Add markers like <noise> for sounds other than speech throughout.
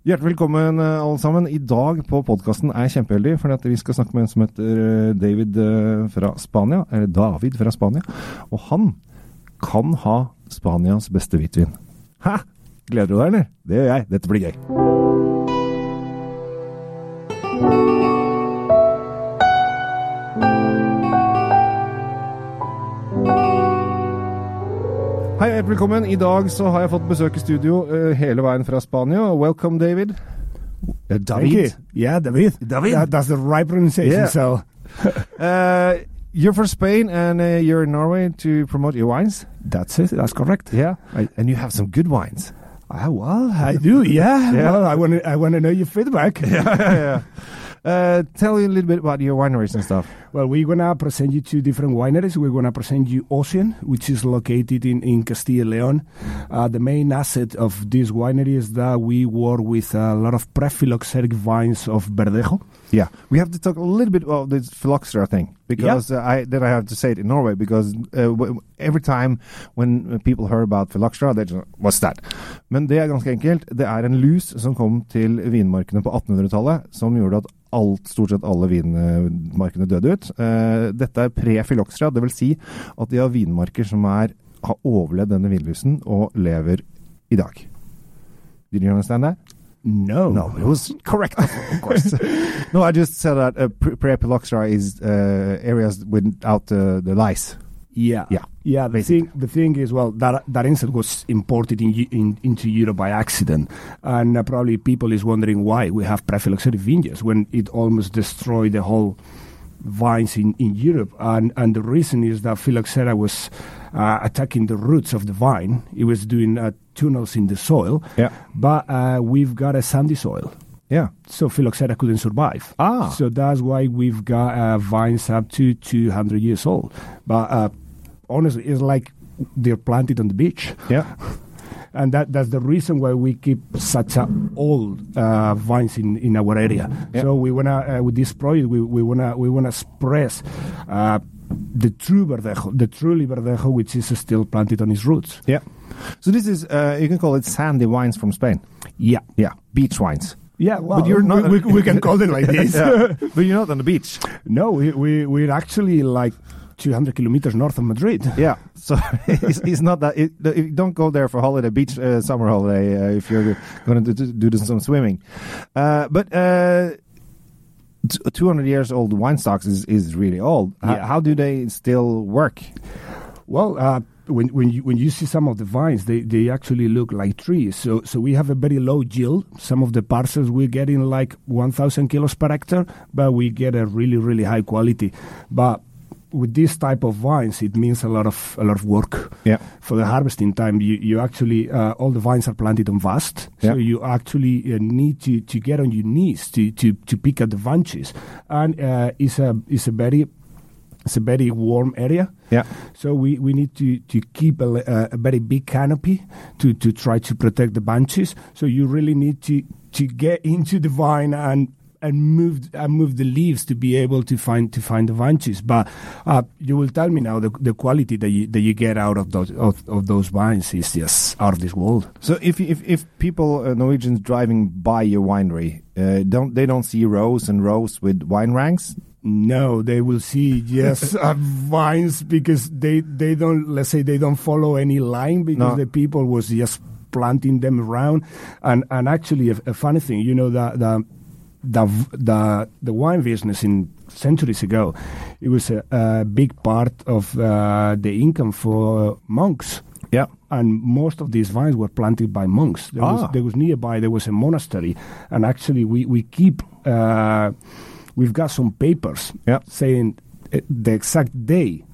Hjertelig velkommen eh, alle sammen. I dag på podkasten er jeg kjempeheldig, at vi skal snakke med en som heter eh, David eh, fra Spania. Eller David fra Spania. Og han kan ha Spanias beste hvitvin. Hæ? Gleder du deg, eller? Det gjør jeg. Dette blir gøy. Hei, velkommen. I dag så har jeg fått besøk i studio uh, hele veien fra Spania. Welcome, David. David? Thank David. you. Yeah, David. David. That- that's the right pronunciation. Yeah. So <laughs> Uh, you're from Spain and uh, you're in Norway to promote your wines. that's it. That's correct. Yeah, and you have some good wines. Ah, well, I do. <laughs> Yeah. Yeah. Well, I want to. I know your feedback. <laughs> yeah, yeah. Uh, tell you a little bit about your wineries and stuff. Well, we're gonna present you two different wineries. We're gonna present you Ossian, which is located in in Castilla Leon. Uh, the main asset of this winery is that we work with a lot of prephylloxeric vines of Verdejo. Yeah, we have to talk a little bit about this phylloxera thing because yeah. I then I have to say it in Norway because uh, every time when people hear about phylloxera, they just what's that? Men det er ganske enkelt. Det er en lus som kom til vinmarkene på 1800-tallet, som gjorde at alt, stort sett alle vinmarkene døde ut. Uh, dette er pre-phylloxera, vil si at de har vinmarker som er, har overlevd denne vinlusen og lever i dag. Did you understand that? No. No, it was correct, <laughs> of course. <laughs> no, I just said that uh, pre- Prephylloxera is uh, areas without the, the lice. Yeah, Yeah, yeah. The basically. thing, the thing is, well, that that insect was imported in, in, into Europe by accident, and uh, probably people is wondering why we have prephylloxeric vineyards when it almost destroyed the whole vines in, in Europe, and and the reason is that phylloxera was uh, attacking the roots of the vine. It was doing uh, tunnels in the soil, Yeah. but uh, we've got a sandy soil. Yeah. So phylloxera couldn't survive. Ah. So that's why we've got uh, vines up to 200 years old. But uh, honestly, it's like they're planted on the beach. Yeah. <laughs> And that, that's the reason why we keep such a old uh, vines in, in our area. Yeah. So we wanna uh, with this project we, we wanna we wanna express uh, the true verdejo, the truly verdejo, which is still planted on its roots. Yeah. So this is, uh, you can call it sandy wines from Spain. Yeah, Yeah. Beach wines. yeah. Well, But you're not- We, we, we can call it like <laughs> this. Yeah. <laughs> but you're not on the beach. No, we, we, we're actually like 200 kilometers north of Madrid. <laughs> Yeah. So it's, it's not that, it, it- don't go there for holiday, beach, uh, summer holiday, uh, if you're going to do, do some swimming. Uh, but, uh, 200 years old wine stocks is, is really old. H- Yeah. how do they still work? Well, uh, when, when, you, when you see some of the vines, they, they actually look like trees. So, so we have a very low yield. Some of the parcels we're getting like 1,000 kilos per hectare, but we get a really, really high quality. But with this type of vines, it means a lot of a lot of work. Yeah. For the harvesting time, you, you actually uh, all the vines are planted on vast, yeah. so you actually uh, need to, to get on your knees to, to, to pick at the bunches, and uh, it's a it's a very it's a very warm area. Yeah. So we, we need to, to keep a, a, a very big canopy to, to try to protect the bunches. So you really need to, to get <laughs> into the vine and and move and move the leaves to be able to find to find the bunches. But uh, you will tell me now the, the quality that you that you get out of those of, of those vines is just out of this world. So if if if people uh, Norwegians driving by your winery uh, don't they don't see rows and rows with wine ranks? No, they will see yes <laughs> uh, vines because they they don't let's say they don't follow any line because No. the people was just planting them around and and actually a, a funny thing you know the the the the the wine business in centuries ago it was a, a big part of uh, the income for monks Yeah. and most of these vines were planted by monks. There, Ah. was, there was nearby there was a monastery, and actually we we keep uh, we've got some papers Yeah. saying uh, the exact day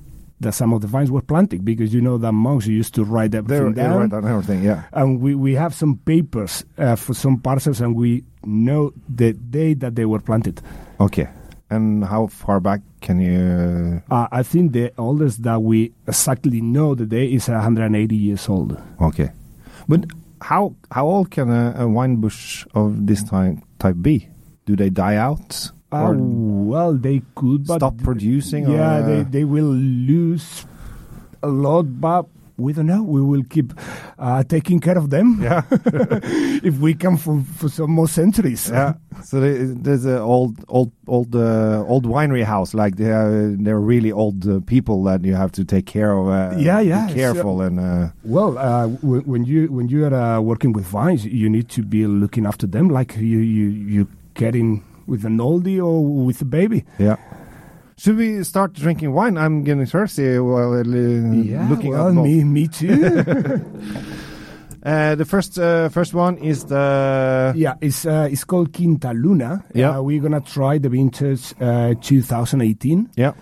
that some of the vines were planted because you know that monks used to write everything they're down. right on everything. Yeah. And we, we have some papers uh, for some parcels, and we know the day that they were planted. Okay. And how far back can you? Uh, I think the oldest that we exactly know the day is 180 years old. Okay. But how how old can a, a wine bush of this type type be? Do they die out? Uh, well, they could, but stop producing? yeah, they, uh, they will lose a lot, but We don't know. We will keep uh, taking care of them. Yeah. <laughs> if we come for, for some more centuries. yeah. So there's an old, old, old, uh, old winery house. Like they're they're really old uh, people that you have to take care of. Uh, Yeah, yeah, Be careful and. Uh, Well, uh, w- when you when you are uh, working with vines, you need to be looking after them like you you you getting with an oldie or with a baby. Yeah. Should we start drinking wine? I'm getting thirsty while uh, looking well, at me me too. <laughs> <laughs> Uh, the first uh, first one is the yeah, it's uh, it's called Quinta Luna. Yeah. uh, we're gonna try the vintage uh, 2018. yeah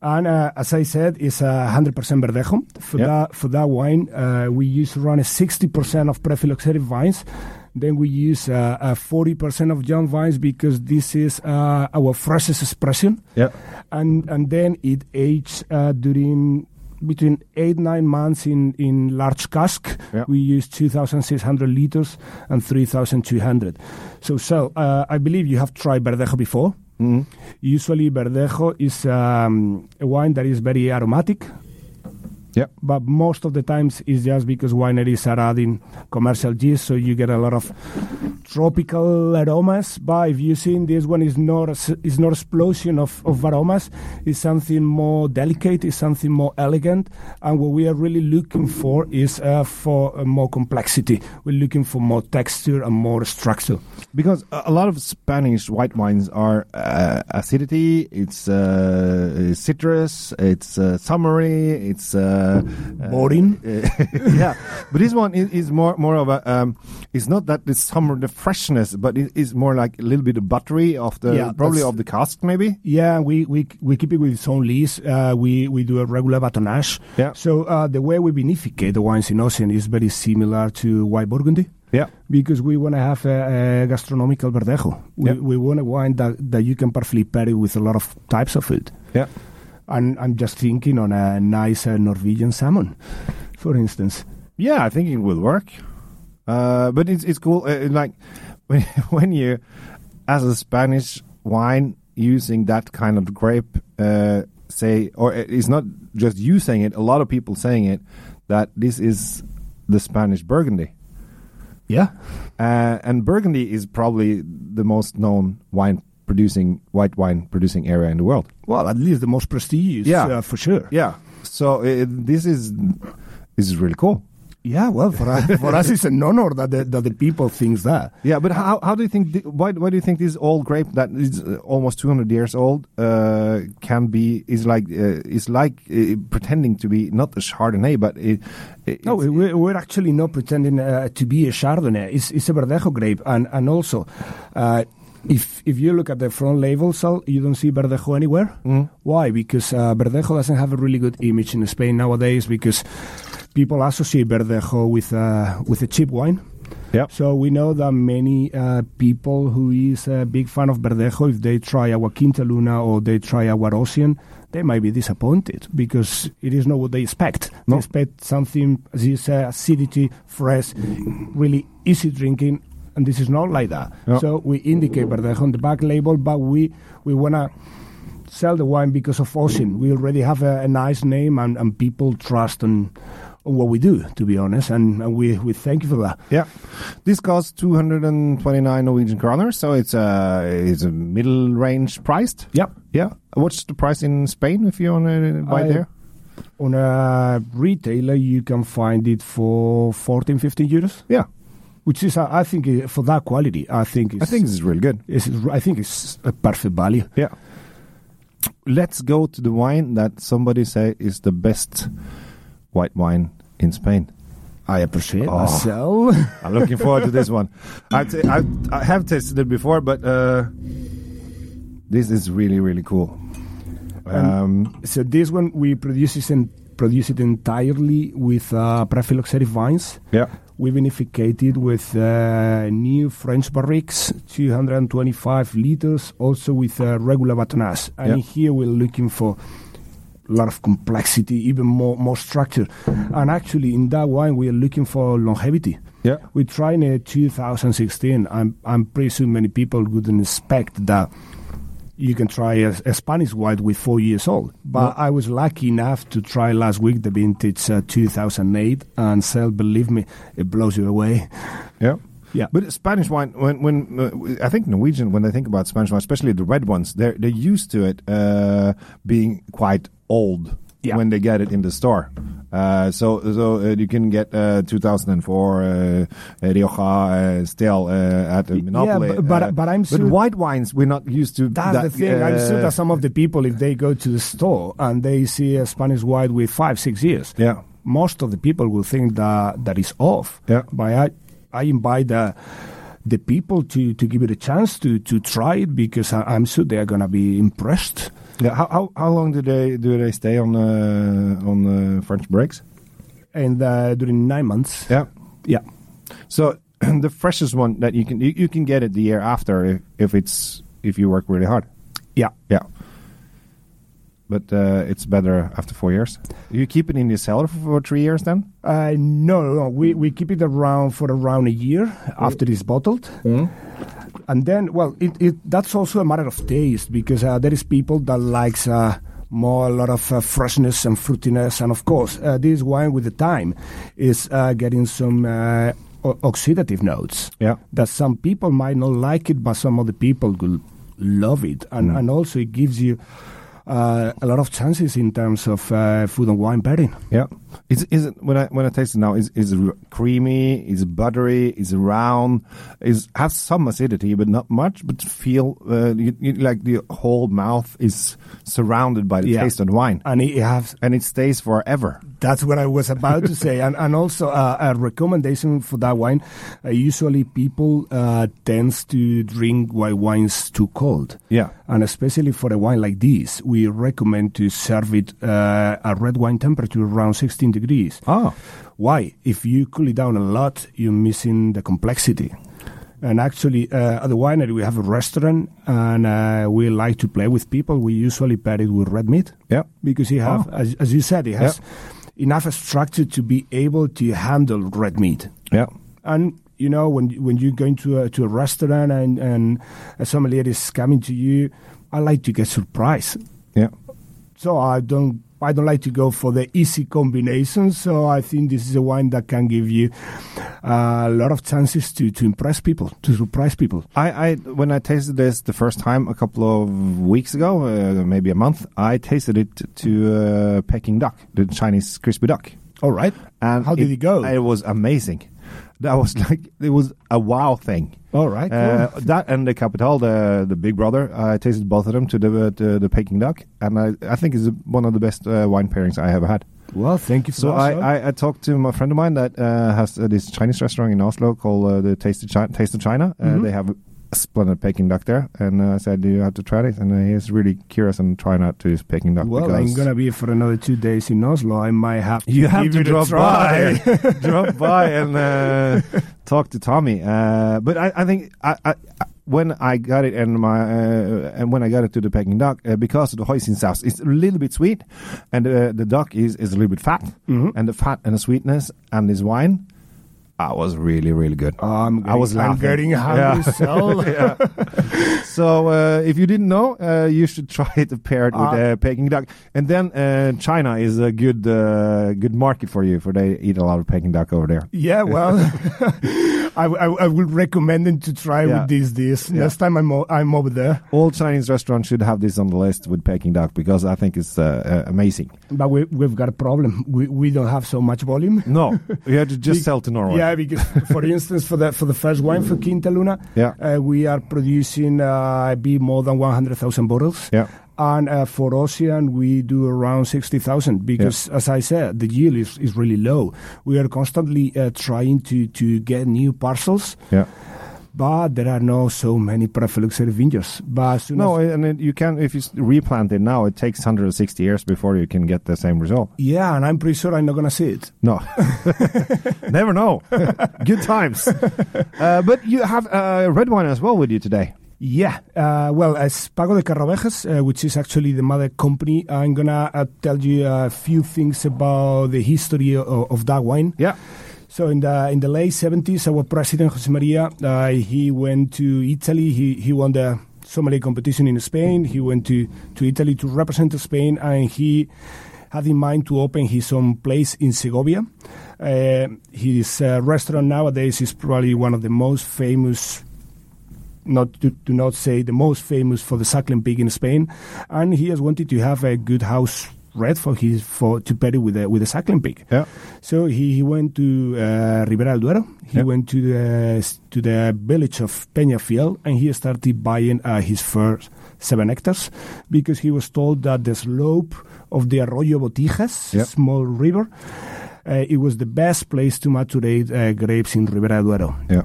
And uh, as I said, it's a hundred percent verdejo. For Yeah. that for that wine, uh, we use around sixty percent of prephylloxeric vines. Then we use uh, forty percent of young vines because this is uh, our freshest expression. yeah And and then it ages uh, during between eight nine months in in large cask. Yeah. We use two thousand six hundred liters and three thousand two hundred. So so uh, I believe you have tried verdejo before. Mhm. Usually, Verdejo is um, a wine that is very aromatic, yeah but most of the times it's just because wineries are adding commercial yeast, so you get a lot of tropical aromas. But if you see this one is not a s- is not explosion of, of aromas, it's something more delicate, it's something more elegant, and what we are really looking for is uh, for uh, more complexity. We're looking for more texture and more structure. because a a lot of Spanish white wines are uh, acidity, it's uh, citrus, it's uh, summery, it's uh, Boring. uh, <laughs> yeah, but this one is, is more more of a. Um, it's not that the summer the freshness, but it is more like a little bit of buttery of the Yeah, probably of the cask maybe. Yeah, we, we we keep it with its own lease. Uh, we we do a regular batonnage. Yeah. So uh, the way we vinificate the wines in Ossian is very similar to white Burgundy Yeah, because we want to have a, a gastronomical verdejo. We, Yeah. we want a wine that, that you can perfectly pair it with a lot of types of food. yeah. And I'm just thinking on a nice uh, Norwegian salmon, for instance. Yeah, I think it will work. Uh, but it's it's cool. Uh, like when <laughs> when you, as a Spanish wine, using that kind of grape, uh, say, or it's not just you saying it. A lot of people saying it that this is the Spanish Burgundy, Yeah. uh, and Burgundy is probably the most known wine producing white wine producing area in the world. Well, at least the most prestigious, Yeah. uh, for sure. Yeah. So uh, this is this is really cool. Yeah, well, for us, for us it's an honor that the, that the people thinks that. Yeah, but how how do you think? thi- Why why do you think this old grape that is uh, almost two hundred years old uh, can be is like uh, is like uh, pretending to be not a Chardonnay, but it, it, No, it's- we- we're actually not pretending uh, to be a Chardonnay. It's, it's a Verdejo grape, and and also, uh, if if you look at the front label, Sal, you don't see Verdejo anywhere. Mm. Why? Because uh, Verdejo doesn't have a really good image in Spain nowadays because people associate Verdejo with uh, with a cheap wine. Yeah. So we know that many uh, people who is a big fan of Verdejo, if they try our Quinta Luna or they try our Ossian, they might be disappointed because it is not what they expect. No. They expect something, say, acidity, fresh, really easy drinking, and this is not like that. Yeah. So we indicate Verdejo on the back label, but we, we want to sell the wine because of Ossian. We already have a, a nice name and, and people trust on, on what we do, to be honest, and, and we, we thank you for that. yeah. This costs two hundred and twenty nine Norwegian kroner, so it's a it's a middle range priced. Yeah, Yeah. What's the price in Spain if you want to buy I- there? On a retailer, you can find it for 14, 15 euros, Yeah, which is, I think, uh, for that quality, I think it's, I think this is really good. I think it's a perfect value. Yeah. Let's go to the wine that somebody say is the best white wine in Spain. I appreciate Oh. myself. <laughs> I'm looking forward to this one. I, t- I, I have tasted it before, but uh, this is really really cool. Um, so this one we produce is and produce it entirely with uh, prephylloxeric vines. yeah, We vinificate it with uh, new French barriques, 225 liters, also with uh, regular batonnage. And Yeah. here we're looking for a lot of complexity, even more more structure. And actually, in that wine, we are looking for longevity. yeah, We're trying a 2016. I'm I'm pretty sure many people wouldn't expect that you can try a, a Spanish white with four years old. But I was lucky enough to try last week the vintage uh, 2008, and sell, believe me, it blows you away. <laughs> Yeah. Yeah. But Spanish wine, when when uh, I think Norwegian, when they think about Spanish wine, especially the red ones, they're they're used to it uh, being quite old Yeah. when they get it in the store. Uh, so so uh, you can get uh, 2004 uh, Rioja uh, still uh, at the Monopoly. but- but- uh, but I'm but sure- white wines we're not used to. That's that, the thing. I'm sure that some of the people, if they go to the store and they see a Spanish white with five, six years, Yeah. most of the people will think that that is off. Yeah. But I, I invite the the people to, to give it a chance to, to try it because I, I'm sure they are going to be impressed. Yeah. How, how how long do they do they stay on uh, on uh, French barriques? And uh, during nine months, Yeah. yeah, So <clears throat> the freshest one that you can you, you can get it the year after if, if it's if you work really hard. yeah. Yeah. But uh, it's better after four years. You keep it in the cellar for, for three years then? Uh, no, no, no. We, we keep it around for around a year after it's bottled. And then, well, it, it that's also a matter of taste because uh, there is people that likes uh, more a lot of uh, freshness and fruitiness, and of course, uh, this wine with the time is uh, getting some uh, o- oxidative notes. Yeah. That some people might not like it, but some other people will love it, and and also it gives you. Uh, a lot of chances in terms of uh, food and wine pairing. Yeah. Is is it when I when I taste it now? Is is creamy? Is buttery? Is round? Is has some acidity, but not much. But feel uh, you, you, like the whole mouth is surrounded by the Yeah. taste of the wine, And it has and it stays forever. That's what I was about to say, and and also uh, a recommendation for that wine. Uh, usually, people uh, tends to drink white wines too cold. Yeah. and especially for a wine like this, we recommend to serve it uh, at red wine temperature around 16 degrees. Ah. Why? If you cool it down a lot, you're missing the complexity. And actually, uh, at the winery, we have a restaurant, and uh, we like to play with people. We usually pair it with red meat Yeah. because you have, Oh. as, as you said, it has enough structure to be able to handle red meat. Yeah. And you know, when when you go into a, to a restaurant and and a sommelier is coming to you, I like to get surprised. Yeah. So I don't I don't like to go for the easy combinations. So I think this is a wine that can give you uh, a lot of chances to to impress people, to surprise people. I, I when I tasted this the first time a couple of weeks ago, uh, maybe a month, I tasted it to uh, Peking duck, the Chinese crispy duck. All right. And How did it go? It was amazing. That was <laughs> like it was a wow thing. All right. Uh, cool. that and the Capitel, the the Big Brother. I tasted both of them to the to the Peking duck, and I I think it's one of the best uh, wine pairings I ever had. well, thank you for So that. I. I, I talked to my friend of mine that uh, has uh, this Chinese restaurant in Oslo called uh, the Taste of, Chi- Taste of China. Uh, Mhm. They have splendid Peking duck there, and uh, I said, "Do you have to try this?" And uh, he's really curious and trying out to this Peking duck. well, I'm gonna be for another two days in Oslo. I might have to you have to drop by, <laughs> <laughs> drop by, and uh, talk to Tommy. Uh, but I, I think I, I, when I got it and my uh, and when I got it to the Peking duck, uh, because of the hoisin sauce, it's a little bit sweet, and uh, the duck is is a little bit fat, Mhm. and the fat and the sweetness and this wine. I was really, really good. I'm I was getting- I'm laughing. getting hungry, Yeah. <laughs> so Yeah. so uh, if you didn't know, uh, you should <laughs> try it paired with Uh, uh, Peking duck. And then uh, China is a good uh, good market for you, for they eat a lot of Peking duck over there. Yeah, well, <laughs> I, I, I would recommend them to try Yeah. with this dish. Yeah. Next time I'm, o- I'm over there. All Chinese restaurants should have this on the list with Peking duck because I think it's uh, uh, amazing. But we, we've got a problem. We, we don't have so much volume. <laughs> No, we have to just Be- sell to Norway. Yeah, because for instance, for the for the first wine for <laughs> Quinta Luna, Yeah. uh, we are producing uh, be more than one hundred thousand bottles. Yeah. And uh, for Ossian, we do around 60,000 because, as I said, the yield is, is really low. We are constantly uh, trying to, to get new parcels, Yeah. but there are no so many luxury vineyards. But No, and it, you can if you replant it now, it takes 160 years before you can get the same result. yeah, and I'm pretty sure I'm not going to see it. No, <laughs> never know. <laughs> Good times. Uh, but you have uh, red wine as well with you today. Yeah, uh, well, as Pago de Carraovejas, uh, which is actually the mother company, I'm gonna uh, tell you a few things about the history of, of that wine. Yeah. So in the in the late 70s, our president Jose Maria, uh, he went to Italy. He he won the sommelier competition in Spain. He went to, to Italy to represent Spain, and he had in mind to open his own place in Segovia. Uh, his uh, restaurant nowadays is probably one of the most famous not to, to, not say the most famous for the suckling pig in Spain, and he has wanted to have a good house red for his for to pair it with a with a suckling pig. Yeah. So he, he went to uh, Ribera del Duero. He Yeah. went to the to the village of Peñafiel, and he started buying uh, his first seven hectares because he was told that the slope of the Arroyo Botijas, Yeah. small river, uh, it was the best place to maturate uh, grapes in Ribera del Duero. Yeah.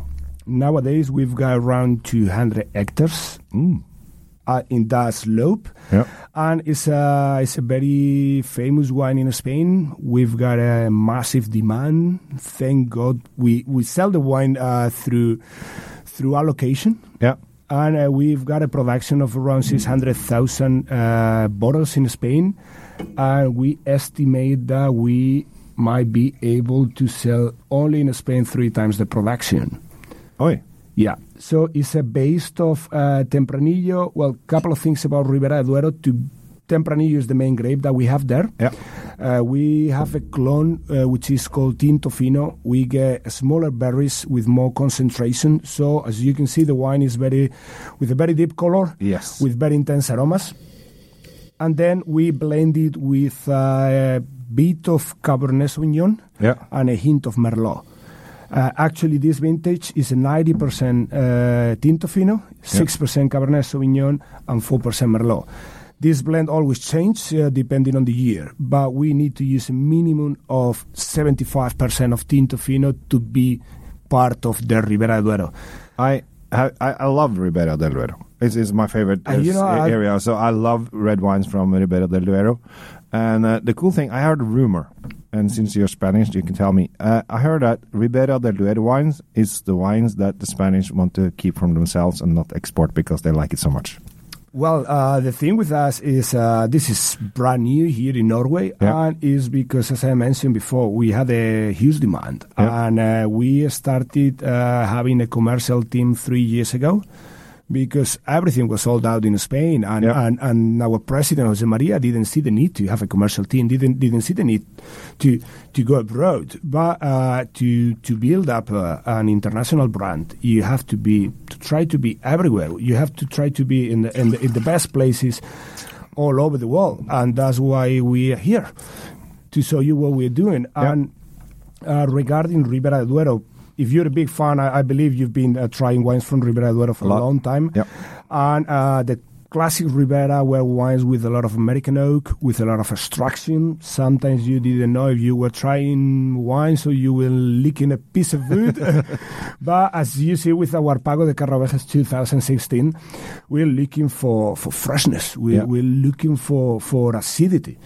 Nowadays, we've got around 200 hectares Mm. uh, in that slope, Yeah. and it's a it's a very famous wine in Spain. We've got a massive demand. Thank God, we we sell the wine uh, through through allocation. Yeah. And uh, we've got a production of around 600,000 uh, bottles in Spain. And we estimate that we might be able to sell only in Spain three times the production. Oi. Yeah. So it's a based of uh, Tempranillo. Well, couple of things about Ribera del Duero. To Tempranillo is the main grape that we have there. Yeah. Uh, we have a clone uh, which is called Tinto Fino. We get smaller berries with more concentration. So as you can see, the wine is very with a very deep color, Yes. with very intense aromas. And then we blend it with uh, a bit of Cabernet Sauvignon Yeah. and a hint of Merlot. Uh, actually, this vintage is a 90% uh, Tinto Fino, 6% Cabernet Sauvignon, and 4% Merlot. This blend always changes uh, depending on the year, but we need to use a minimum of 75% of Tinto Fino to be part of the Ribera del Duero. I I, I love Ribera del Duero. It's, it's my favorite And you uh, know, s- I- area. So I love red wines from Ribera del Duero. And uh, the cool thing, I heard a rumor, and since you're Spanish, you can tell me. Uh, I heard that Ribera del Duero wines is the wines that the Spanish want to keep from themselves and not export because they like it so much. Well, uh, the thing with us is uh, this is brand new here in Norway, Yeah. and is because, as I mentioned before, we had a huge demand, Yeah. and uh, we started uh, having a commercial team three years ago. Because everything was sold out in Spain, and, and, and our president Jose Maria didn't see the need to have a commercial team, didn't didn't see the need to to go abroad, but uh, to to build up uh, an international brand, you have to be to try to be everywhere. You have to try to be in the in the, in the best places all over the world, and that's why we are here to show you what we're doing. And uh, regarding Ribera Duero, if you're a big fan, I, I believe you've been uh, trying wines from Ribera del Duero for A a, long time. Yeah. And uh, the classic Ribera were wines with a lot of American oak, with a lot of extraction. Sometimes you didn't know if you were trying wine, so you were licking a piece of wood. <laughs> but as you see with our Pago de Carraovejas 2016, we're looking for, for freshness. We're, Yeah. we're looking for, for acidity.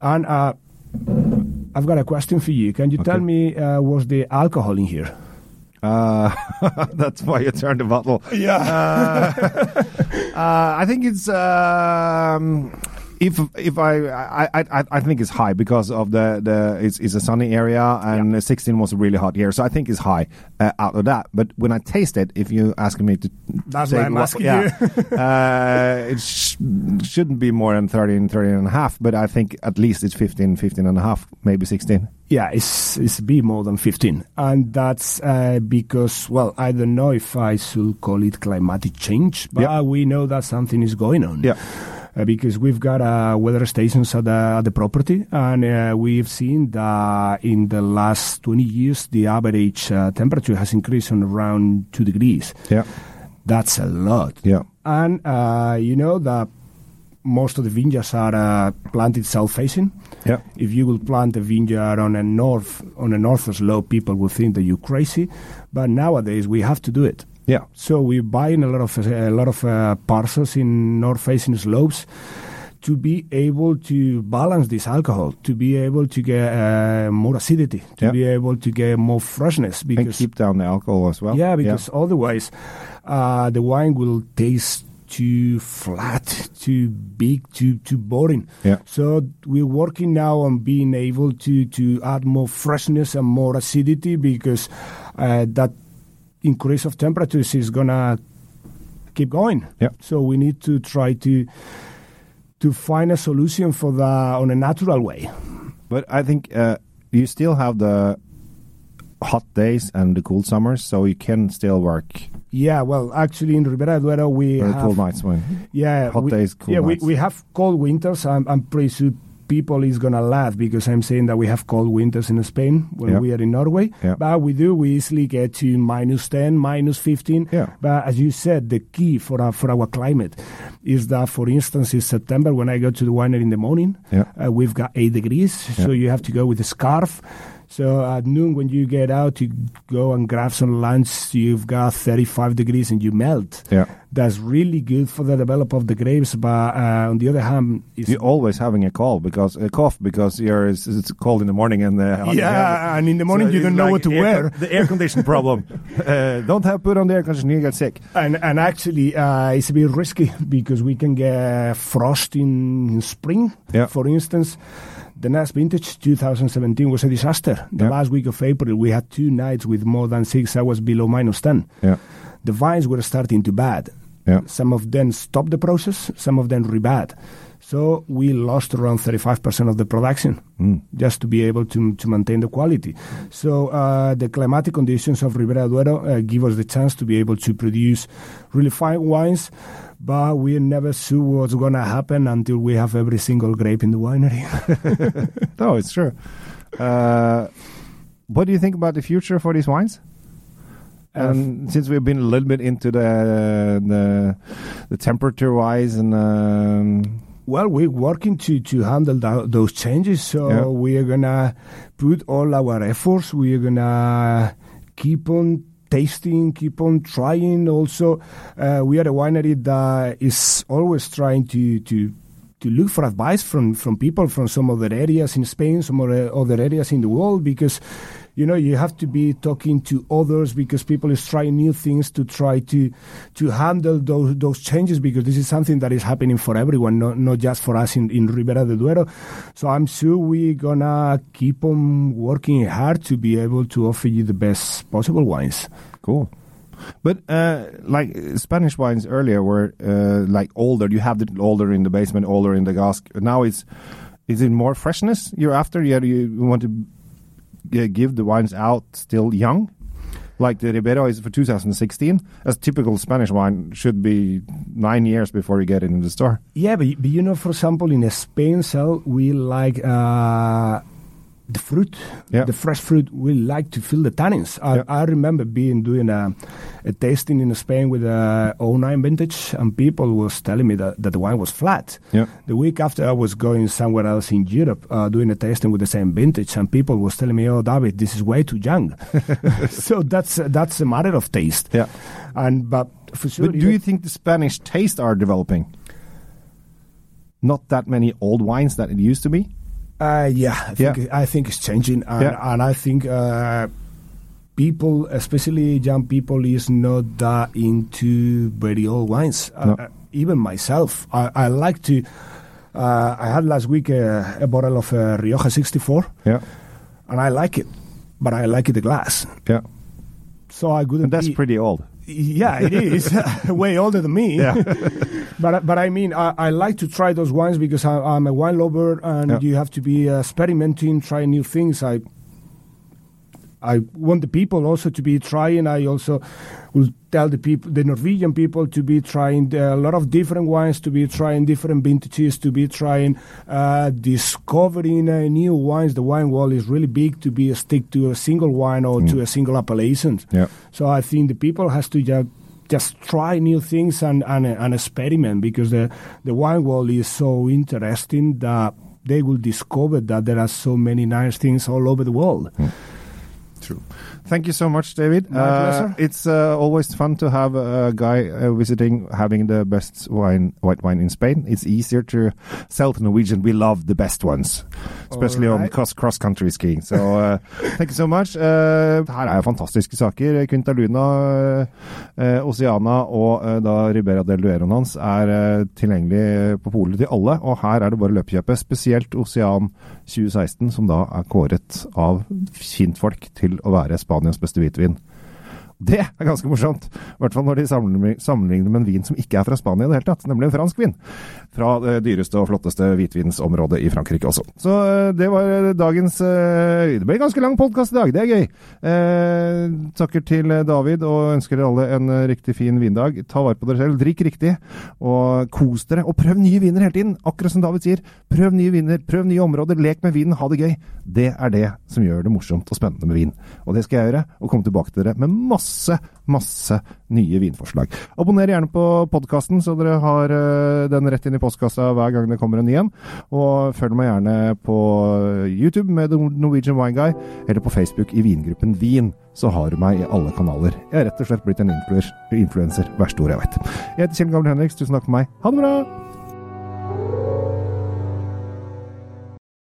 And uh, I've got a question for you. Can you tell me uh, what's the alcohol in here? Uh, <laughs> that's why you turned the bottle. Yeah. Uh, <laughs> uh, I think it's um, if if I, I I I think it's high because of the the it's, it's a sunny area and 16 was a really hot year, so I think it's high uh, out of that. But when I taste it, if you ask me to, That's why I'm what- asking yeah, <laughs> uh, it sh- shouldn't be more than 13, 13 and a half, but I think at least it's 15, 15 and a half, maybe 16. Yeah, it's it's be more than fifteen, and that's uh, because well, I don't know if I should call it climatic change, but Yeah. we know that something is going on. Yeah. Uh, because we've got uh, weather stations at the, at the property, and uh, we've seen that in the last 20 years, the average uh, temperature has increased on around 2 degrees. Yeah, That's a lot. yeah, And uh, you know that most of the vineyards are uh, planted south facing. yeah, If you will plant a vineyard on a north on a north slope, people will think that you're crazy. But nowadays we have to do it. Yeah. So we're buying a lot of a lot of uh, parcels in north-facing slopes to be able to balance this alcohol, to be able to get uh, more acidity, to Yeah. be able to get more freshness. And Because keep down the alcohol as well. yeah, because otherwise uh, the wine will taste too flat, too big, too too boring. Yeah. So we're working now on being able to to add more freshness and more acidity because uh, that increase of temperatures is gonna keep going. Yeah. So we need to try to to find a solution for that on a natural way. But I think uh, you still have the hot days and the cool summers, so you can still work. Yeah, well, actually, in Ribera Duero, we have cool nights when yeah hot we, days, cool yeah we, we have cold winters. I'm, I'm pretty sure people is gonna laugh because I'm saying that we have cold winters in Spain when Yeah. we are in Norway. Yeah. But we do we easily get to minus ten, minus fifteen. Yeah. But as you said, the key for our, for our climate is that, for instance, in September when I go to the winery in the morning, Yeah. uh, we've got eight degrees, so you have to go with a scarf. So at noon, when you get out to go and grab some lunch, you've got 35 degrees and you melt. Yeah. That's really good for the development of the grapes, but uh, on the other hand, it's You're always having a cold because a cough because you're it's, it's cold in the morning and uh, yeah, and in the morning So you don't know like what to wear. con- the air conditioning problem. <laughs> uh, don't have put on the air conditioner, you get sick. And and actually, uh, it's a bit risky <laughs> because we can get frost in, in spring. Yeah. For instance, the last vintage, 2017, was a disaster. The Yeah. last week of April, we had two nights with more than six hours below minus 10. Yeah, The vines were starting to bad. yeah, Some of them stopped the process, some of them rebad. So we lost around 35% of the production Mm. just to be able to, to maintain the quality. So uh, the climatic conditions of Ribera Duero uh, give us the chance to be able to produce really fine wines, but we're never sure what's going to happen until we have every single grape in the winery. <laughs> no, it's true. Uh, what do you think about the future for these wines? Uh, And since we've been a little bit into the the, the temperature wise and um, Well, we're working to, to handle tho- those changes. So Yeah. we are going to put all our efforts. We are going to keep on tasting, keep on trying. Also, uh, we are a winery that is always trying to, to, to look for advice from, from people from some other areas in Spain, some other, other areas in the world, because you know you have to be talking to others because people is trying new things to try to to handle those those changes because this is something that is happening for everyone not not just for us in, in Ribera del Duero so I'm sure we're gonna keep on working hard to be able to offer you the best possible wines cool. But uh, like Spanish wines earlier were uh, like older. You have the older in the basement, older in the cask. Now it's is it more freshness you're after? Yeah, you want to give the wines out still young. Like the Ribero is for 2016. As typical Spanish wine should be nine years before you get it in the store. yeah but, but you know for example in Spain cell we like uh, the fruit, Yeah. the fresh fruit, we like to feel the tannins. I, Yeah. I remember being doing a, a tasting in Spain with a 09 vintage, and people was telling me that, that the wine was flat. Yeah. The week after, I was going somewhere else in Europe uh, doing a tasting with the same vintage, and people was telling me, "Oh, David, this is way too young." <laughs> <laughs> so that's that's a matter of taste. Yeah. And but for sure, But do you think the Spanish taste are developing? Not that many old wines that it used to be. Uh, yeah, I think, Yeah. I think it's changing, and, Yeah. and I think uh, people, especially young people, is not that into very old wines. No. Uh, even myself, I, I like to. Uh, I had last week a, a bottle of uh, Rioja 64, Yeah, and I like it, but I like it the glass. yeah. So I couldn't. And that's be- pretty old. Yeah, it is <laughs> <laughs> way older than me. Yeah. <laughs> but but I mean, I, I like to try those wines because I, I'm a wine lover, and Yeah. you have to be uh, experimenting, trying new things. I I want the people also to be trying. I also will tell the people, the Norwegian people, to be trying a lot of different wines, to be trying different vintages, to be trying uh, discovering uh, new wines. The wine wall is really big to be stick to a single wine or to a single appellation. Yeah. So I think the people has to just just try new things and, and, and experiment because the, the wine world is so interesting that they will discover that there are so many nice things all over the world. True. Thank you so much, David. Uh. It's uh, always fun to have a guy uh, visiting, having the best wine, white wine in Spain. It's easier to sell to Norwegian. We love the best ones, especially on cross, cross country skiing. So uh, <laughs> thank you so much. Uh, her er fantastiske saker. Quinta Luna, uh, Oceana og da Ribera del Dueroen hans er tilgjengelig på polet til alle. Og her er det bare løpekjøpet. Spesielt Ocean 2016, som da er kåret av kjentfolk til å være Spanias beste hvitvin. Det er ganske morsomt. I hvert fall når de sammenligner med en vin som ikke er fra Spania i det hele tatt, nemlig en fransk vin. Fra det dyreste og flotteste hvitvinsområdet i Frankrike også. Så eh, det var dagens eh, Det ble en ganske lang podkast i dag, det er gøy. Eh, takker til David og ønsker dere alle en riktig fin vindag. Ta vare på dere selv, drikk riktig, og kos dere. Og prøv nye viner hele tiden! Akkurat som David sier, prøv nye viner, prøv nye områder, lek med vinen, ha det gøy. Det er det som gjør det morsomt og spennende med vin. Og det skal jeg gjøre, og komme tilbake til dere med masse masse, masse nye vinforslag. Abonner gjerne på podkasten, så dere har uh, den rett inn i postkassa hver gang det kommer en ny en. Og følg meg gjerne på YouTube med The Norwegian Wine Guy, eller på Facebook i vingruppen Vin. Så har du meg i alle kanaler. Jeg er rett og slett blitt en influenser, verste ord jeg vet. Jeg heter Kjell Gamle Henriks, tusen takk for meg. Ha det bra!